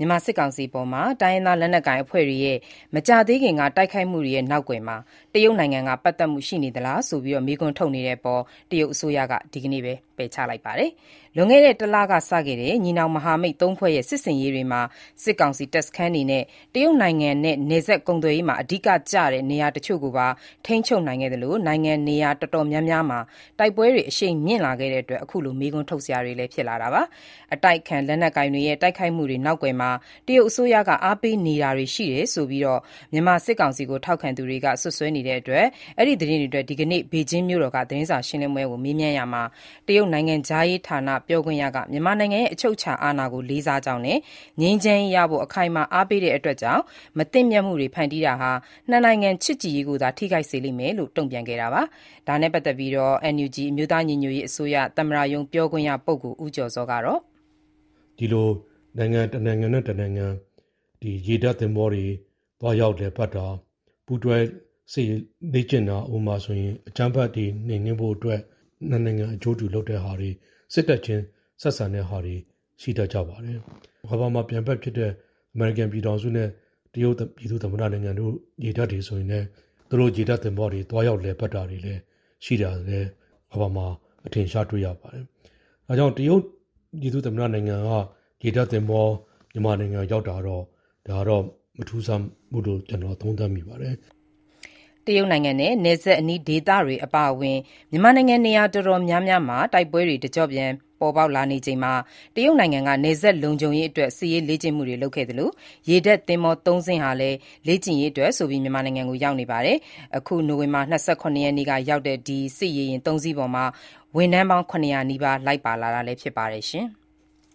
မြန်မာစစ်ကောင်စီအပေါ်တိုင်းရင်းသားလက်နက်ကိုင်အဖွဲ့တွေရဲ့ မကြာသေးခင်က တိုက်ခိုက်မှုတွေရဲ့ နောက်ကွယ်မှာ တရုတ်နိုင်ငံက ပတ်သက်မှုရှိနေသလားဆိုပြီး မေးခွန်းထုတ်နေတဲ့အပေါ် တရုတ်အစိုးရက ဒီနေ့ပဲ ပယ်ချလိုက်ပါတယ်။လွန်ခဲ့တဲ့တလကစခဲ့တဲ့ညီနောင်မဟာမိတ်၃ဖွဲ့ရဲ့စစ်ဆင်ရေးတွေမှာစစ်ကောင်စီတပ်စခန်းတွေနဲ့တရုတ်နိုင်ငံနဲ့နယ်စပ်ကုန်သွယ်ရေးမှာအဓိကကျတဲ့နေရာတချို့ကိုပါထိန်းချုပ်နိုင်ခဲ့သလိုနိုင်ငံနေရာတော်တော်များများမှာတိုက်ပွဲတွေအရှိန်မြင့်လာခဲ့တဲ့အတွက်အခုလိုမေးခွန်းထုတ်စရာတွေဖြစ်လာတာပါ။အတိုက်အခံလက်နက်ကိုင်တွေရဲ့တိုက်ခိုက်မှုတွေနောက်ကွယ်မှာတရုတ်အစိုးရကအားပေးနေတာတွေရှိတယ်ဆိုပြီးမြန်မာစစ်ကောင်စီကိုထောက်ခံသူတွေကစွပ်စွဲနေတဲ့အတွက်ဒီသတင်းတွေအတွက်ဒီနေ့ဘေဂျင်းမြို့တော်ကသတင်းစာရှင်းလင်းပွဲကိုမေးမြန်းရာမှာတရုတ်နိုင်ငံခြားရေးဌာန ပြောခွင့်ရက မြန်မာနိုင်ငံရဲ့ အချုပ်အခြာအာဏာကို လေးစားကြောင်းနဲ့ ငြိမ်းချမ်းရေးရဖို့ အခိုင်အမာ အားပေးတဲ့အတွက်ကြောင့် မသင့်မြတ်မှုတွေ ဖန်တီးတာဟာ နှစ်နိုင်ငံ ချစ်ကြည်ရေးကိုသာ ထိခိုက်စေလိမ့်မယ်လို့ တုံ့ပြန်ခဲ့တာပါ။ဒါနဲ့ပတ်သက်ပြီး NUG အမျိုးသားညီညွတ်ရေးအစိုးရ သမ္မတရုံး ပြောခွင့်ရပုဂ္ဂိုလ် ဦးကျော်ဇောကတော့"ဒီလို နိုင်ငံတနိုင်ငံနဲ့ တနိုင်ငံ ရေတပ်သင်္ဘောတွေ သွားရောက်လည်ပတ်တာ၊ပူးတွဲစစ်ရေးလေ့ကျင့်တာ ဥပမာဆိုရင် အကြမ်းဖက်တွေ နှိမ်နင်းဖို့အတွက် နှစ်နိုင်ငံအကျိုးတူလုပ်တဲ့ဟာတွေ၊စစ်တပ်ချင်းဆက်ဆံတဲ့ဟာတွေရှိတတ်ကြပါတယ်။ကမ္ဘာမှာပြိုင်ဘက်ဖြစ်တဲ့အမေရိကန်ပြည်ထောင်စုနဲ့တရုတ်ပြည်သူ့သမ္မတနိုင်ငံတို့ရေတပ်တွေဆိုရင်လည်းသူတို့ရေတပ်သင်္ဘောတွေသွားရောက်လည်ပတ်တာတွေလည်းရှိတာလည်းကမ္ဘာမှာအထင်အရှားတွေ့ရပါတယ်။ဒါကြောင့်တရုတ်ပြည်သူ့သမ္မတနိုင်ငံကရေတပ်သင်္ဘောမြန်မာနိုင်ငံရောက်တာတော့ဒါတော့မထူးဆန်းဘူးလို့ကျနော်သုံးသပ်မိပါတယ်။" တရုတ်နိုင်ငံနဲ့ နယ်စပ်အနီးဒေသတွေအပါအဝင် မြန်မာနိုင်ငံ နေရာတော်တော်များများမှာ တိုက်ပွဲတွေ တကျော့ပြန် ပေါ်ပေါက်လာနေချိန်မှာ တရုတ်နိုင်ငံက နယ်စပ်လုံခြုံရေးအတွက် စစ်ရေးလေ့ကျင့်မှုတွေ လုပ်ခဲ့သလို ရေတပ်သင်္ဘော ၃ စင်းဟာလည်း လေ့ကျင့်ရေးအတွက်ဆိုပြီး မြန်မာနိုင်ငံကို ရောက်နေပါတယ်။အခု နိုဝင်ဘာ ၂၇ ရက်နေ့က ရောက်တဲ့ ဒီစစ်ရေယာဉ် ၃ စီးပေါ်မှာ ဝန်ထမ်းပေါင်း ၇၀၀ နီးပါး လိုက်ပါလာတာလည်း ဖြစ်ပါတယ်။